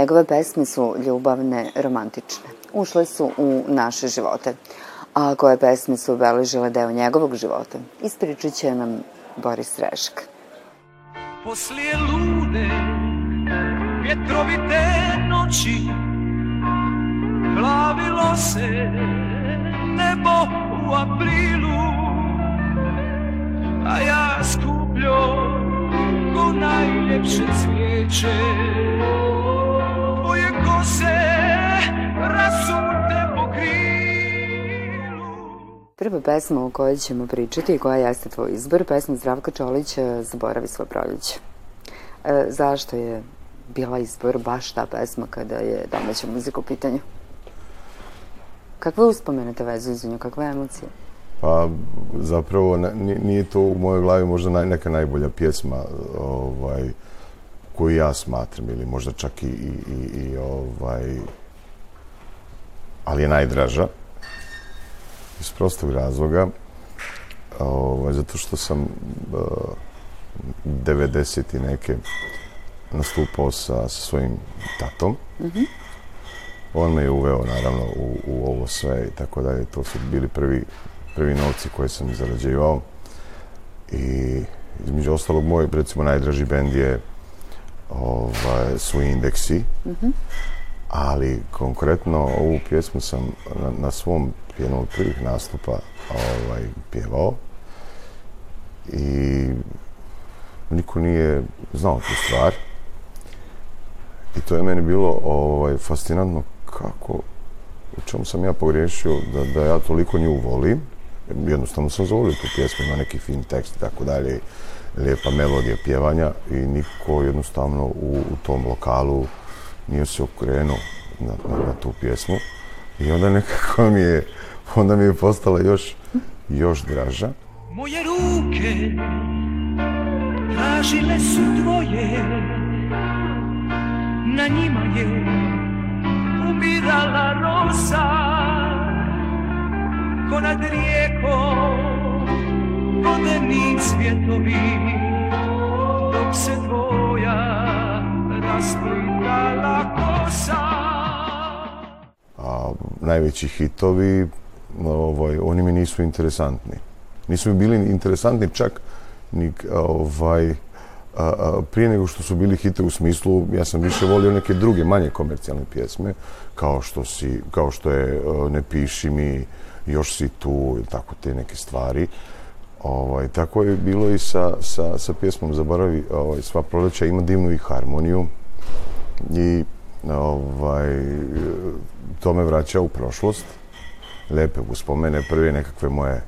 Njegove pesme su ljubavne, romantične. Ušle su u naše živote. A koje pesme su obeležile deo njegovog života? Ispričat će nam Boris Rešk. Poslije lude vjetrovite noći Plavilo se nebo u aprilu A ja skupljo ko najljepše cvijeće Prva pesma o kojoj ćemo pričati i koja jeste tvoj izbor, pesma Zdravka Čolića Zaboravi svo proljeće. E, zašto je bila izbor baš ta pesma kada je domaća muzika u pitanju? Kakve uspomene te vezuju za nju, kakve emocije? Pa zapravo nije to u mojoj glavi možda naj, neka najbolja pjesma ovaj, koju ja smatram ili možda čak i, i, i ovaj, ali je najdraža iz prostog razloga ovaj, zato što sam uh, 90. i neke nastupao sa, sa svojim tatom. Mm -hmm. On me je uveo, naravno, u, u ovo sve i tako dalje. To su bili prvi, prvi novci koje sam zarađivao. I između ostalog, moj, recimo, najdraži bend je ovaj, su indeksi. Mm -hmm. Ali konkretno ovu pjesmu sam na, na svom jednom od prvih nastupa ovaj, pjevao. I niko nije znao tu stvar. I to je meni bilo ovaj, fascinantno kako, u čemu sam ja pogriješio da, da ja toliko nju volim. Jednostavno sam zavolio tu pjesmu, ima neki fin tekst i tako dalje, lijepa melodija pjevanja i niko jednostavno u, u tom lokalu nije se okrenuo na, na, na tu pjesmu. I onda nekako mi je, onda mi je postala još, još draža. Moje ruke tražile su tvoje na njima je umirala rosa ko nad rijekom vodeni cvjetovi dok se tvoja a najveći hitovi ovaj, oni mi nisu interesantni. Nisu mi bili interesantni čak ni ovaj a, a, prije nego što su bili hite u smislu, ja sam više volio neke druge manje komercijalne pjesme, kao što, si, kao što je Ne piši mi, još si tu, ili tako te neke stvari. Ovaj, tako je bilo i sa, sa, sa pjesmom Zaboravi ovaj, sva proleća, ima divnu i harmoniju i ovaj, to me vraća u prošlost. Lepe uspomene, prve nekakve moje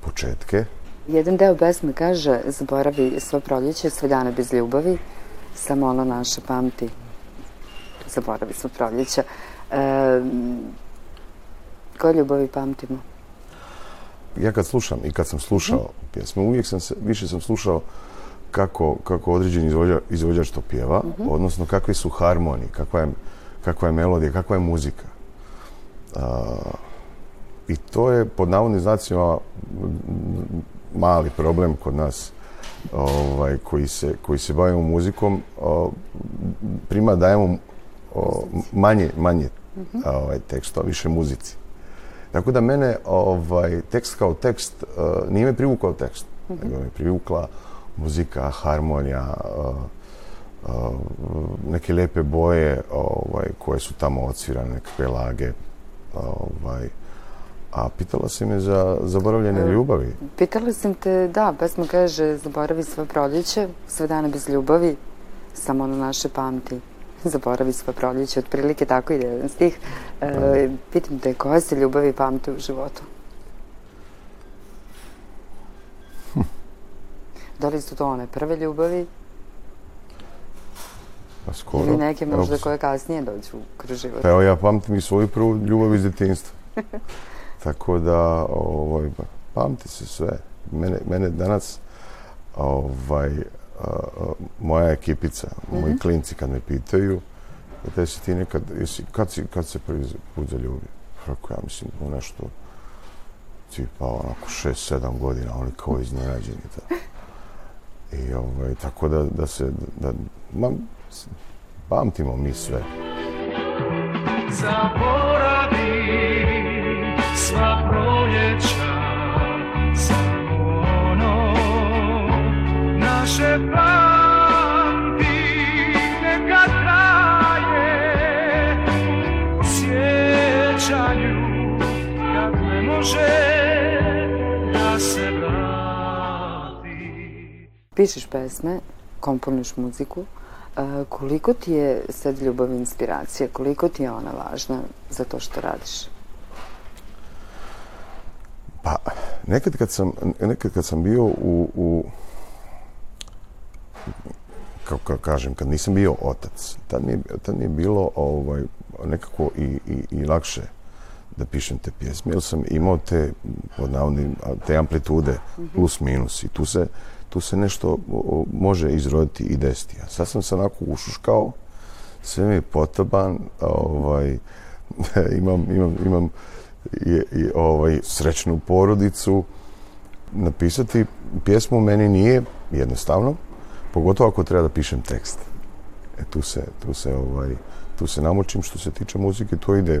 početke. Jedan deo pesme kaže Zaboravi svo proljeće, sve dane bez ljubavi, samo ono naše pamti. Zaboravi svo proljeća. E, koje ljubavi pamtimo? Ja kad slušam i kad sam slušao mm. pjesmu, uvijek sam se, više sam slušao kako, kako određeni izvođač, izvođač to pjeva, mm -hmm. odnosno kakve su harmonije, kakva je, kakva je melodija, kakva je muzika. Uh, I to je pod navodnim znacima mali problem kod nas ovaj, koji, se, koji se bavimo muzikom, o, prima dajemo o, manje, manje ovaj, teksta, više muzici. Tako da mene ovaj, tekst kao tekst uh, nije me privukao tekst, mm -hmm. nego me privukla muzika, harmonija, uh, uh, neke lepe boje ovaj, koje su tamo odsvirane, nekakve lage. Ovaj, A pitala si me za zaboravljene e, ljubavi. Pitala sam te, da, pesma kaže zaboravi sve proljeće, sve dane bez ljubavi, samo ono naše pamti. Zaboravi sve proljeće, otprilike tako ide jedan stih. E, pitam te, koje se ljubavi pamte u životu? Da li su to one prve ljubavi? Pa skoro. Ili neke možda koje kasnije dođu kroz život? Pa evo ja pamtim i svoju prvu ljubav iz djetinstva. Tako da, ovaj, pamti se sve. Mene, mene danas, ovaj, a, a, moja ekipica, mm -hmm. moji klinci kad me pitaju, da si ti nekad, jesi, kad, si, kad se prvi put zaljubio? Kako ja mislim, nešto, tipa onako šest, sedam godina, ali kao iznenađeni. Da. I ovaj, tako da, da se, da, ma, Pamtimo mi sve. Zaboravi sva proljeća Samo ono naše pamti Pišeš pesme, komponuješ muziku. E, koliko ti je sad ljubav inspiracija? Koliko ti je ona važna za to što radiš? Pa, nekad kad sam, nekad kad sam bio u, u kako kažem, kad nisam bio otac, tad mi je, tad mi je bilo ovaj, nekako i, i, i lakše da pišem te pjesme, jer sam imao te, pod navodnim, te amplitude, plus minus i tu se, tu se nešto može izroditi i desiti. A sad sam se onako ušuškao, sve mi je potaban, ovaj, imam, imam, imam i, i, ovaj, srećnu porodicu. Napisati pjesmu meni nije jednostavno, pogotovo ako treba da pišem tekst. E, tu se, tu se, ovaj, tu se namučim što se tiče muzike, to ide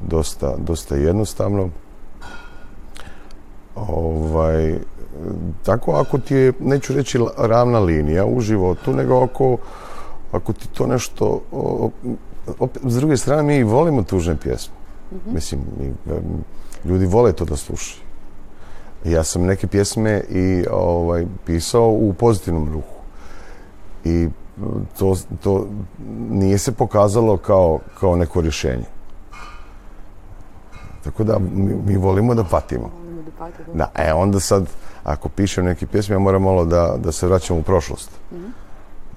dosta, dosta jednostavno. Ovaj, tako ako ti je, neću reći ravna linija u životu, nego ako, ako ti to nešto, opet, s druge strane mi volimo tužne pjesme. Mislim, mi, em, ljudi vole to da slušaju. Ja sam neke pjesme i ovaj, pisao u pozitivnom ruhu. I to, to nije se pokazalo kao, kao neko rješenje. Tako da mi, mi volimo da patimo. Da, e onda sad, ako pišem neke pjesme, ja moram malo da, da se vraćam u prošlost.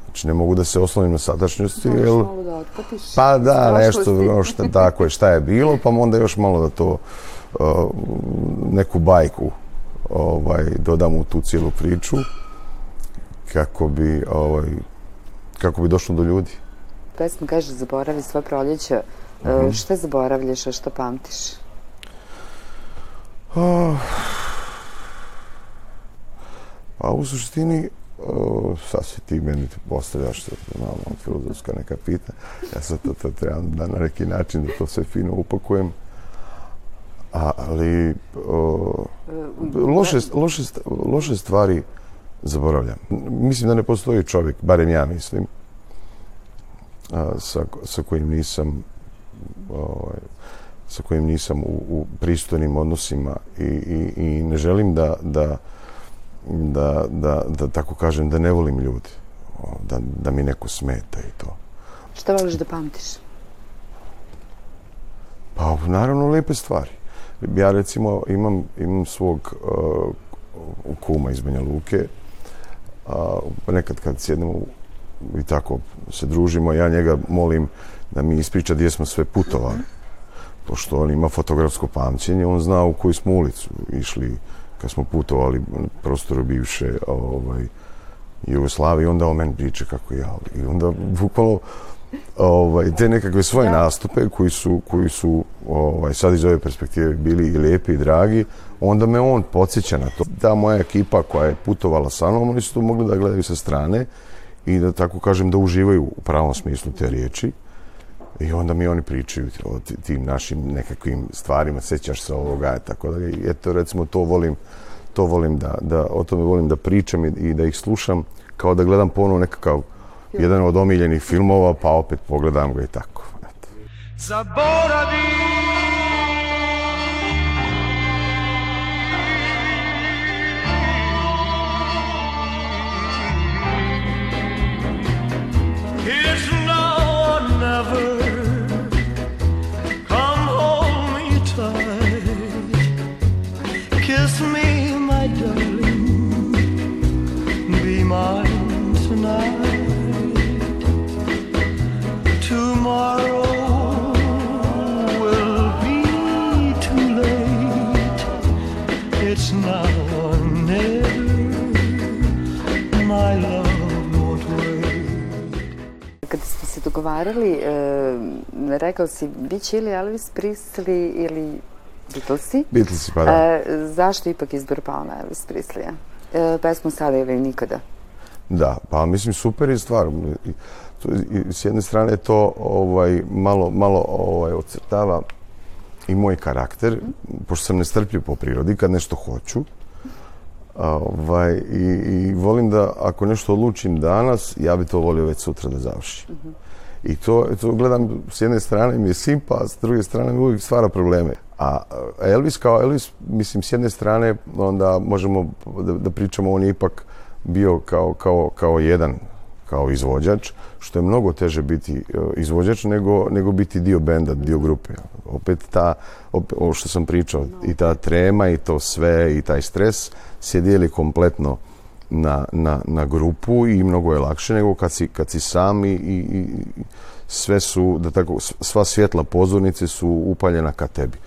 Znači, ne mogu da se oslonim na sadašnjosti, jer... malo da otpatiš Pa da, nešto, šta, tako je, šta je bilo, pa onda još malo da to, uh, neku bajku ovaj, dodam u tu cijelu priču, kako bi, ovaj, kako bi došlo do ljudi. Pesma kaže zaboravi sva proljeća. Mhm. E, šta zaboravljaš, a šta pamtiš? A u suštini, uh, sad se ti meni postavljaš sad, malo filozofska neka pita. Ja sad to, to trebam da na neki način da to sve fino upakujem. Ali uh, loše, loše, loše stvari zaboravljam. Mislim da ne postoji čovjek, barem ja mislim, a, sa, sa kojim nisam ovaj, sa kojim nisam u, u pristojnim odnosima i, i, i ne želim da, da, da, da, da tako kažem, da ne volim ljude. Da, da mi neko smeta i to. Šta voliš da pamtiš? Pa naravno lepe stvari. Ja recimo imam, imam svog uh, kuma iz Banja Luke. A, nekad kad sjednemo i tako se družimo, ja njega molim da mi ispriča gdje smo sve putovali. Pošto on ima fotografsko pamćenje, on zna u koju smo ulicu išli kad smo putovali na prostoru bivše ovaj, Jugoslavije, onda on meni priča kako ja. I onda bukvalno ovaj, te nekakve svoje nastupe koji su, koji su ovaj, sad iz ove perspektive bili i lijepi i dragi, onda me on podsjeća na to. Ta moja ekipa koja je putovala sa mnom, oni su to mogli da gledaju sa strane i da tako kažem da uživaju u pravom smislu te riječi. I onda mi oni pričaju o ti- tim našim nekakvim stvarima, sećaš se ovoga, tako da, eto, recimo, to volim, to volim da, da, o tome volim da pričam i, i da ih slušam, kao da gledam ponovo nekakav jedan od omiljenih filmova, pa opet pogledam ga i tako. Eto. Zaboravi dogovarali, e, rekao si, bit će ili Elvis Presley ili Beatlesi. Beatlesi, pa da. E, zašto ipak izbor pao na Elvis Presleya? E, pesmu sada ili nikada? Da, pa mislim super je stvar. To, i, s jedne strane to ovaj, malo, malo ovaj, ocrtava i moj karakter, pošto sam nestrpljiv po prirodi, kad nešto hoću. Ovaj, i, I volim da ako nešto odlučim danas, ja bi to volio već sutra da završim. I to, to gledam s jedne strane mi je simpa, s druge strane mi uvijek stvara probleme. A Elvis kao Elvis, mislim, s jedne strane onda možemo da, da pričamo, on je ipak bio kao, kao, kao jedan kao izvođač, što je mnogo teže biti e, izvođač nego, nego biti dio benda, dio grupe. Opet ta, opet, ovo što sam pričao, i ta trema i to sve i taj stres se dijeli kompletno na, na, na grupu i mnogo je lakše nego kad si, kad si sam i, i, sve su, da tako, sva svjetla pozornice su upaljena ka tebi.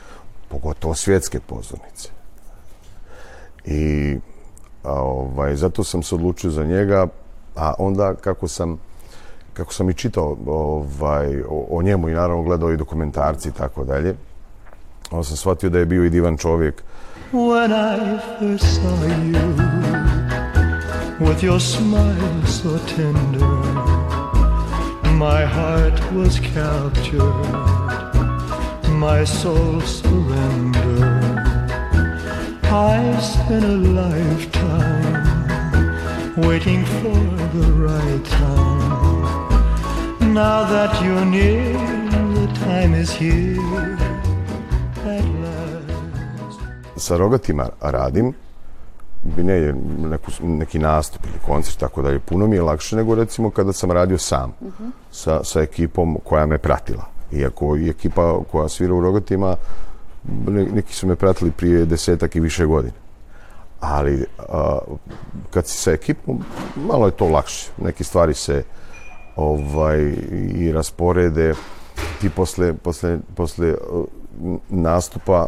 Pogotovo svjetske pozornice. I a, ovaj, zato sam se odlučio za njega, a onda kako sam kako sam i čitao ovaj, o, o njemu i naravno gledao i dokumentarci i tako dalje, onda sam shvatio da je bio i divan čovjek. When I first saw you with your smile so tender, my heart was captured, my soul surrendered. I spent a lifetime waiting for the right time. Now that you're near, the time is here. Sa rogatima radim, bi ne, neku, neki nastup ili koncert, tako dalje. Puno mi je lakše nego recimo kada sam radio sam sa, sa ekipom koja me pratila. Iako i ekipa koja svira u rogatima, ne- neki su me pratili prije desetak i više godina. Ali a, kad si sa ekipom, malo je to lakše. Neke stvari se ovaj, i rasporede. Ti posle, posle, posle uh, nastupa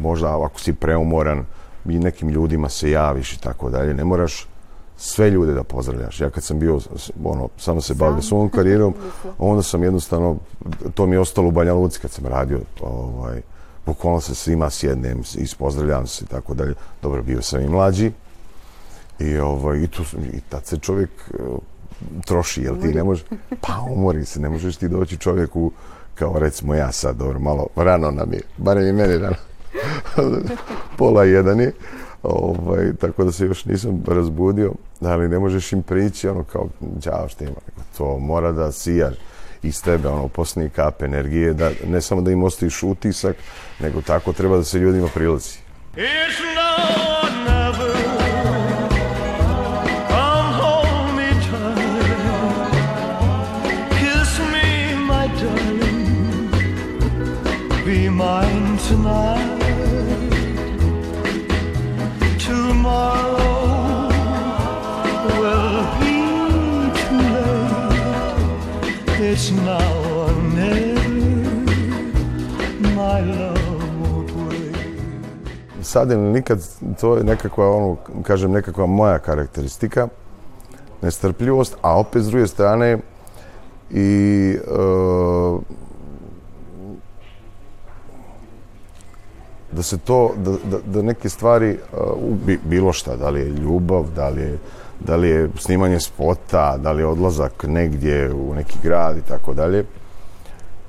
možda ako si preumoran i nekim ljudima se javiš i tako dalje. Ne moraš sve ljude da pozdravljaš. Ja kad sam bio, ono, samo se bavio svojom karijerom, onda sam jednostavno, to mi je ostalo u Banja Luci kad sam radio, ovaj, bukvalno se svima sjednem i pozdravljam se i tako dalje. Dobro, bio sam i mlađi i, ovaj, i, tu, i tad se čovjek eh, troši, jel ti ne možeš, pa umori se, ne možeš ti doći čovjeku kao recimo ja sad, dobro, malo rano nam je, barem i meni rano, pola jedan je, ovaj, tako da se još nisam razbudio, ali ne možeš im prići, ono kao, đavo šta ima, to mora da sijaš iz tebe, ono, posljednji kap energije, da ne samo da im ostaviš utisak, nego tako treba da se ljudima prilazi. It's now sad ili nikad, to je nekakva, ono, kažem, nekakva moja karakteristika, nestrpljivost, a opet s druge strane i e, da se to, da, da, da neke stvari, u bi- bilo šta, da li je ljubav, da li je, da li je snimanje spota, da li je odlazak negdje u neki grad i tako dalje,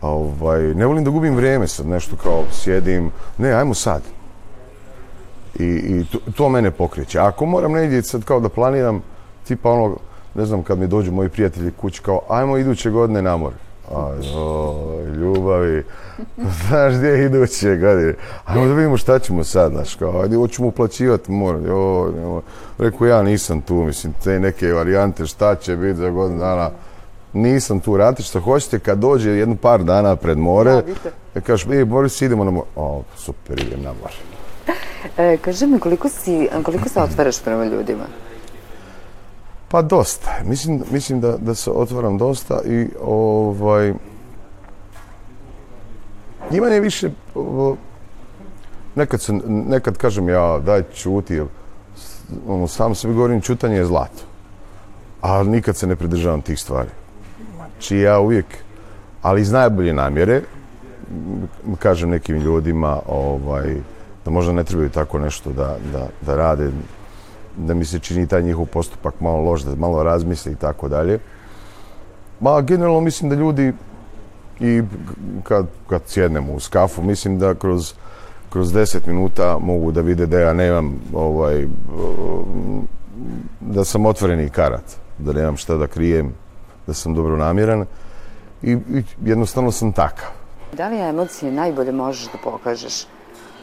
ovaj, ne volim da gubim vrijeme sad nešto kao sjedim, ne, ajmo sad. I, i to, to mene pokreće. Ako moram negdje sad kao da planiram, tipa ono, ne znam, kad mi dođu moji prijatelji kući, kao, ajmo iduće godine na more. Aj, ljubavi, znaš gdje je iduće godine? Ajmo da vidimo šta ćemo sad, znaš, kao, ajde, hoćemo uplaćivati more. Rekao, ja nisam tu, mislim, te neke varijante, šta će biti za godinu dana, nisam tu, radite što hoćete, kad dođe jedno par dana pred more, Javite. kažeš, e, Boris, idemo na more. O, super, idem na more. E, kaži mi, koliko, si, koliko se otvaraš prema ljudima? Pa dosta. Mislim, mislim da, da se otvaram dosta i ovaj... Ima ne više... Nekad, se, nekad kažem ja, daj čuti, ono, sam sebi govorim, čutanje je zlato. Ali nikad se ne pridržavam tih stvari. Znači ja uvijek, ali iz najbolje namjere, kažem nekim ljudima ovaj, da možda ne trebaju tako nešto da, da, da rade, da mi se čini taj njihov postupak malo loš, da malo razmisli i tako dalje. Ma, generalno mislim da ljudi i kad, kad sjednemo u skafu, mislim da kroz, kroz 10 minuta mogu da vide da ja nemam ovaj, da sam otvoreni karat, da nemam šta da krijem, da sam dobro namjeran i, i jednostavno sam takav. Da li emocije najbolje možeš da pokažeš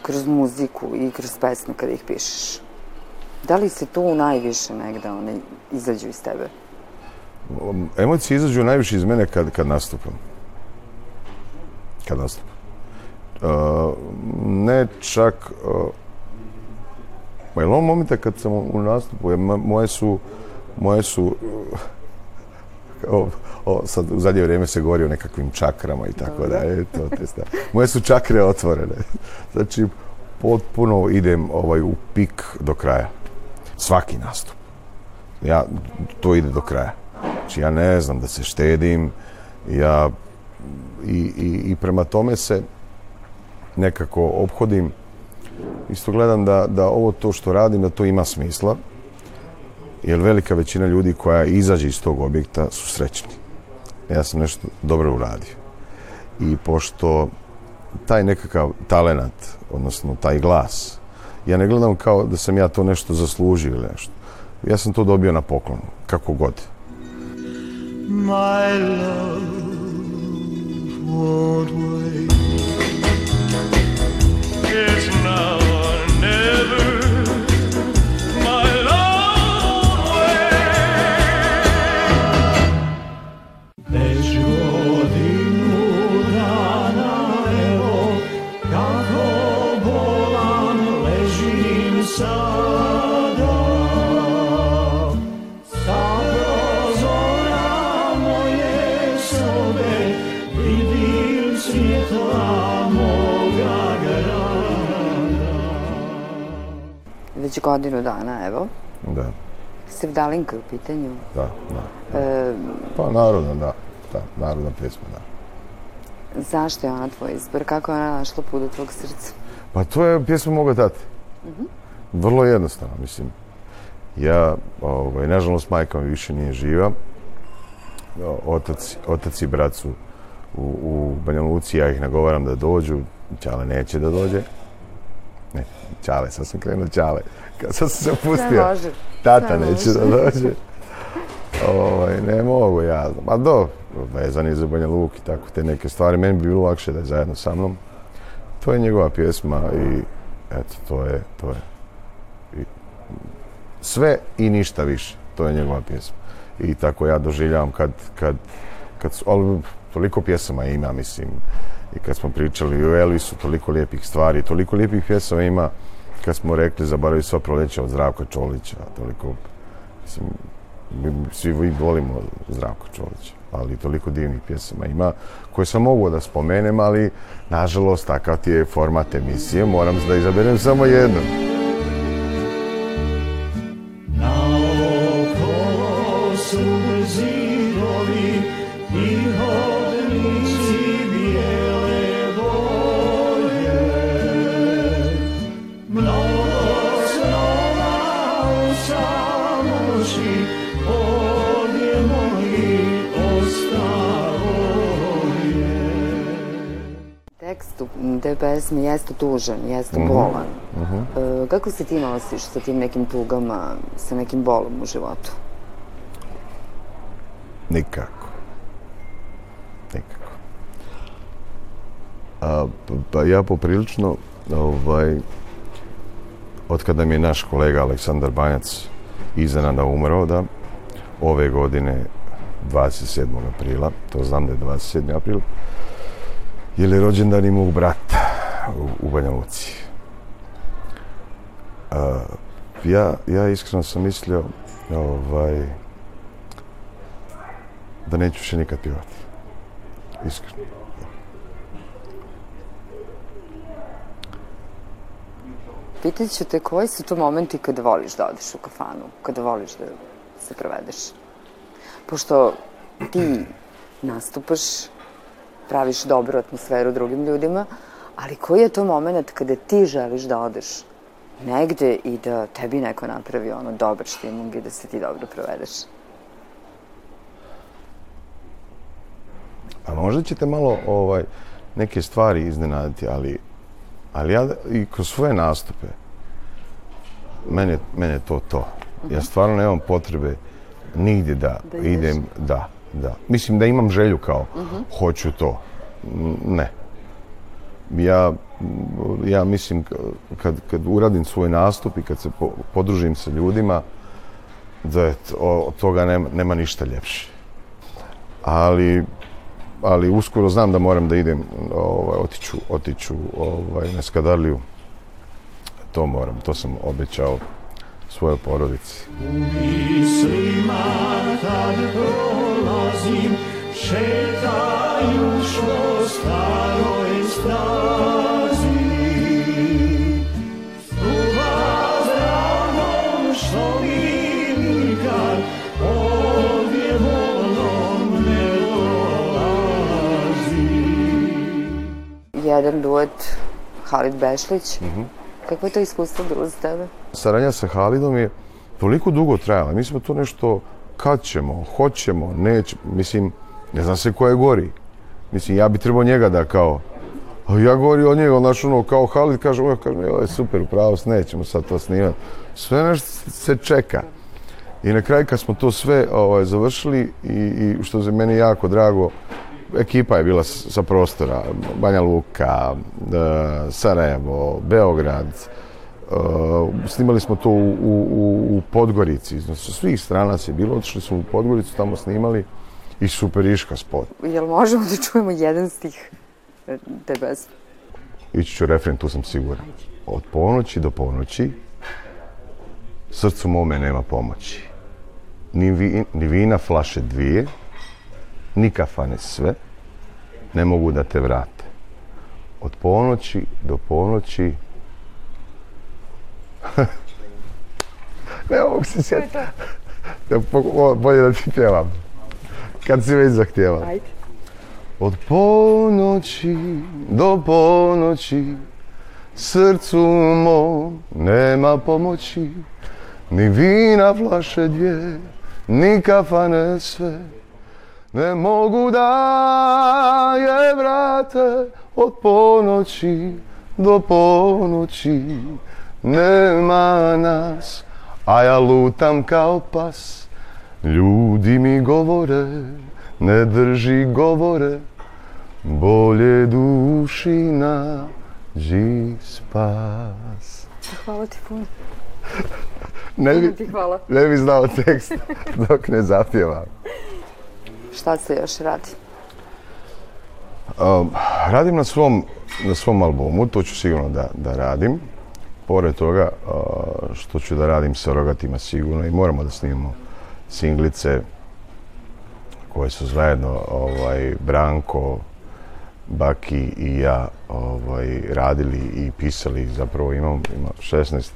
kroz muziku i kroz pesme kada ih pišeš? Da li se tu najviše negde one izađu iz tebe? Emocije izađu najviše iz mene kad, kad nastupam. Kad nastupam. Uh, ne čak... Uh, ma je momenta kad sam u nastupu, je, moje su... Moje su... O, o, sad u zadnje vrijeme se govori o nekakvim čakrama i tako da je to te stvari. Moje su čakre otvorene. Znači, potpuno idem ovaj u pik do kraja. Svaki nastup. Ja, to ide do kraja. Znači, ja ne znam da se štedim, ja i, i, i prema tome se nekako obhodim. Isto gledam da, da ovo to što radim, da to ima smisla, jer velika većina ljudi koja izađe iz tog objekta su srećni. Ja sam nešto dobro uradio. I pošto taj nekakav talenat, odnosno taj glas, ja ne gledam kao da sam ja to nešto zaslužio ili nešto. Ja sam to dobio na poklon, kako god. My love won't wait. It's now godinu dana, evo. Da, Sevdalinka je u pitanju. da, da. E, Pa narodna, da. Da, narodna pesma, da. zašto je ona tvoj izbor? Kako je ona našla put do tvog srca? Pa to je pjesma moga tate. Vrlo jednostavno, mislim. Ja, ovaj, nažalost, majka mi više nije živa. O, Otac, otac i brat su u, u Banja Luci, ja ih nagovaram da dođu. Ćale neće da dođe. Ne, Ćale, sad sam krenuo Ćale. Kad sam se opustio. Ne. Tata Ne neće da dođe. Ovaj, ne mogu ja. Ma do, vezan je za Banja Luk i tako te neke stvari. Meni bi bilo lakše da je zajedno sa mnom. To je njegova pjesma i eto, to je, to je. I, sve i ništa više. To je njegova pjesma. I tako ja doživljavam kad, kad, kad ali toliko pjesama ima, mislim, i kad smo pričali o Elvisu, toliko lijepih stvari, toliko lijepih pjesama ima, kad smo rekli zaboravi sva proleća od Zdravka Čolića, toliko, mislim, mi svi vi volimo Zdravka Čolića, ali toliko divnih pjesama ima koje sam mogao da spomenem, ali nažalost takav ti je format emisije, moram da izaberem samo jednu. Te pesme jeste tužan, jeste bolan. E, kako se ti nosiš sa tim nekim tugama, sa nekim bolom u životu? Nikako. Nikako. A, pa ja poprilično, ovaj, od kada mi je naš kolega Aleksandar Banjac iznenada umro, da, ove godine 27. aprila, to znam da je 27. april, jer je rođendan i mog brata u, Banja Luci. A, ja, ja iskreno sam mislio, ovaj, da neću više nikad pivati. Iskreno. Pitat ću te koji su to momenti kada voliš da odeš u kafanu, kada voliš da se provedeš? Pošto ti nastupaš, praviš dobru atmosferu drugim ljudima, ali koji je to moment kada ti želiš da odeš negde i da tebi neko napravi ono dobar štimung i da se ti dobro provedeš. Pa možda ćete malo ovaj, neke stvari iznenaditi, ali, ali ja i kroz svoje nastupe, mene, mene to to. Ja stvarno nemam potrebe nigdje da, Da idem, da, da. Mislim da imam želju kao, hoću to. Ne. Ja, ja mislim kad, kad uradim svoj nastup i kad se po- podružim sa ljudima, da je od toga nema, nema ništa ljepše. Ali ali uskoro znam da moram da idem, ovaj, otiću, otiću ovaj, na Skadarliju. To moram, to sam obećao svojoj porodici. Mislima kad prolazim, šetajuć po staroj Jedan duet Halid Bešlić. Kako je to iskustvo bilo za tebe? Saradnja sa Halidom je toliko dugo trajala. Mi smo to nešto, kad ćemo, hoćemo, nećemo. Mislim, ne znam se ko je gori. Mislim, ja bi trebao njega da kao, a ja gori od njega, znaš ono, kao Halid kaže, oj, kaže, ovo je super, pravo, nećemo sad to snimati. Sve nešto se čeka. I na kraju kad smo to sve ovaj, završili i, i što je meni jako drago, ekipa je bila sa prostora, Banja Luka, e, Sarajevo, Beograd, e, snimali smo to u, u, u- Podgorici, znači, svih strana se bilo, otišli smo u Podgoricu, tamo snimali i super iška spot. Jel možemo da čujemo jedan stih te pesme? Ići ću refren, tu sam siguran. Od ponoći do ponoći srcu mome nema pomoći. Ni, vi, ni vina flaše dvije, ni kafane sve, ne mogu da te vrate. Od ponoći do ponoći... ne mogu se sjetiti. Da, bolje da ti pjevam. Kad si već zahtjeva. Ajde. Od ponoći do ponoći srcu mom nema pomoći. Ni vina flaše dvije ni kafane sve ne mogu da je vrate. Od ponoći do ponoći nema nas a ja lutam kao pas. Ljudi mi govore, ne drži govore, bolje duši nađi spas. Hvala ti puno. Ne bi, ti hvala. ne bi znao tekst dok ne zapjevam. Šta se još radi? Um, radim na svom, na svom albumu, to ću sigurno da, da radim. Pored toga uh, što ću da radim sa rogatima sigurno i moramo da snimamo singlice koje su zajedno ovaj, Branko, Baki i ja ovaj, radili i pisali. Zapravo imam, ima 16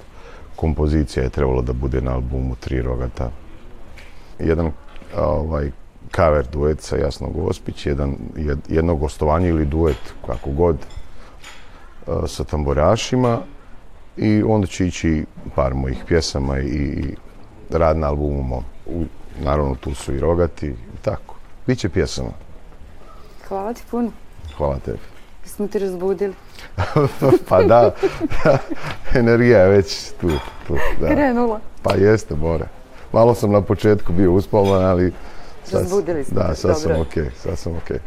kompozicija je trebalo da bude na albumu Tri rogata. Jedan ovaj, cover duet sa Jasno Gospić, jedan, jed- jedno gostovanje ili duet, kako god, e, sa tamburašima i onda će ići par mojih pjesama i, i rad na albumu mom. U, naravno tu su i rogati i tako. Biće pjesama. Hvala ti puno. Hvala tebi. Smo te razbudili. pa da, energija je već tu. tu da. Krenula. Pa jeste, Bore. Malo sam na početku bio uspavan, ali... sad- Razbudili smo Da, sad sam dobro. okej, sad sam okej.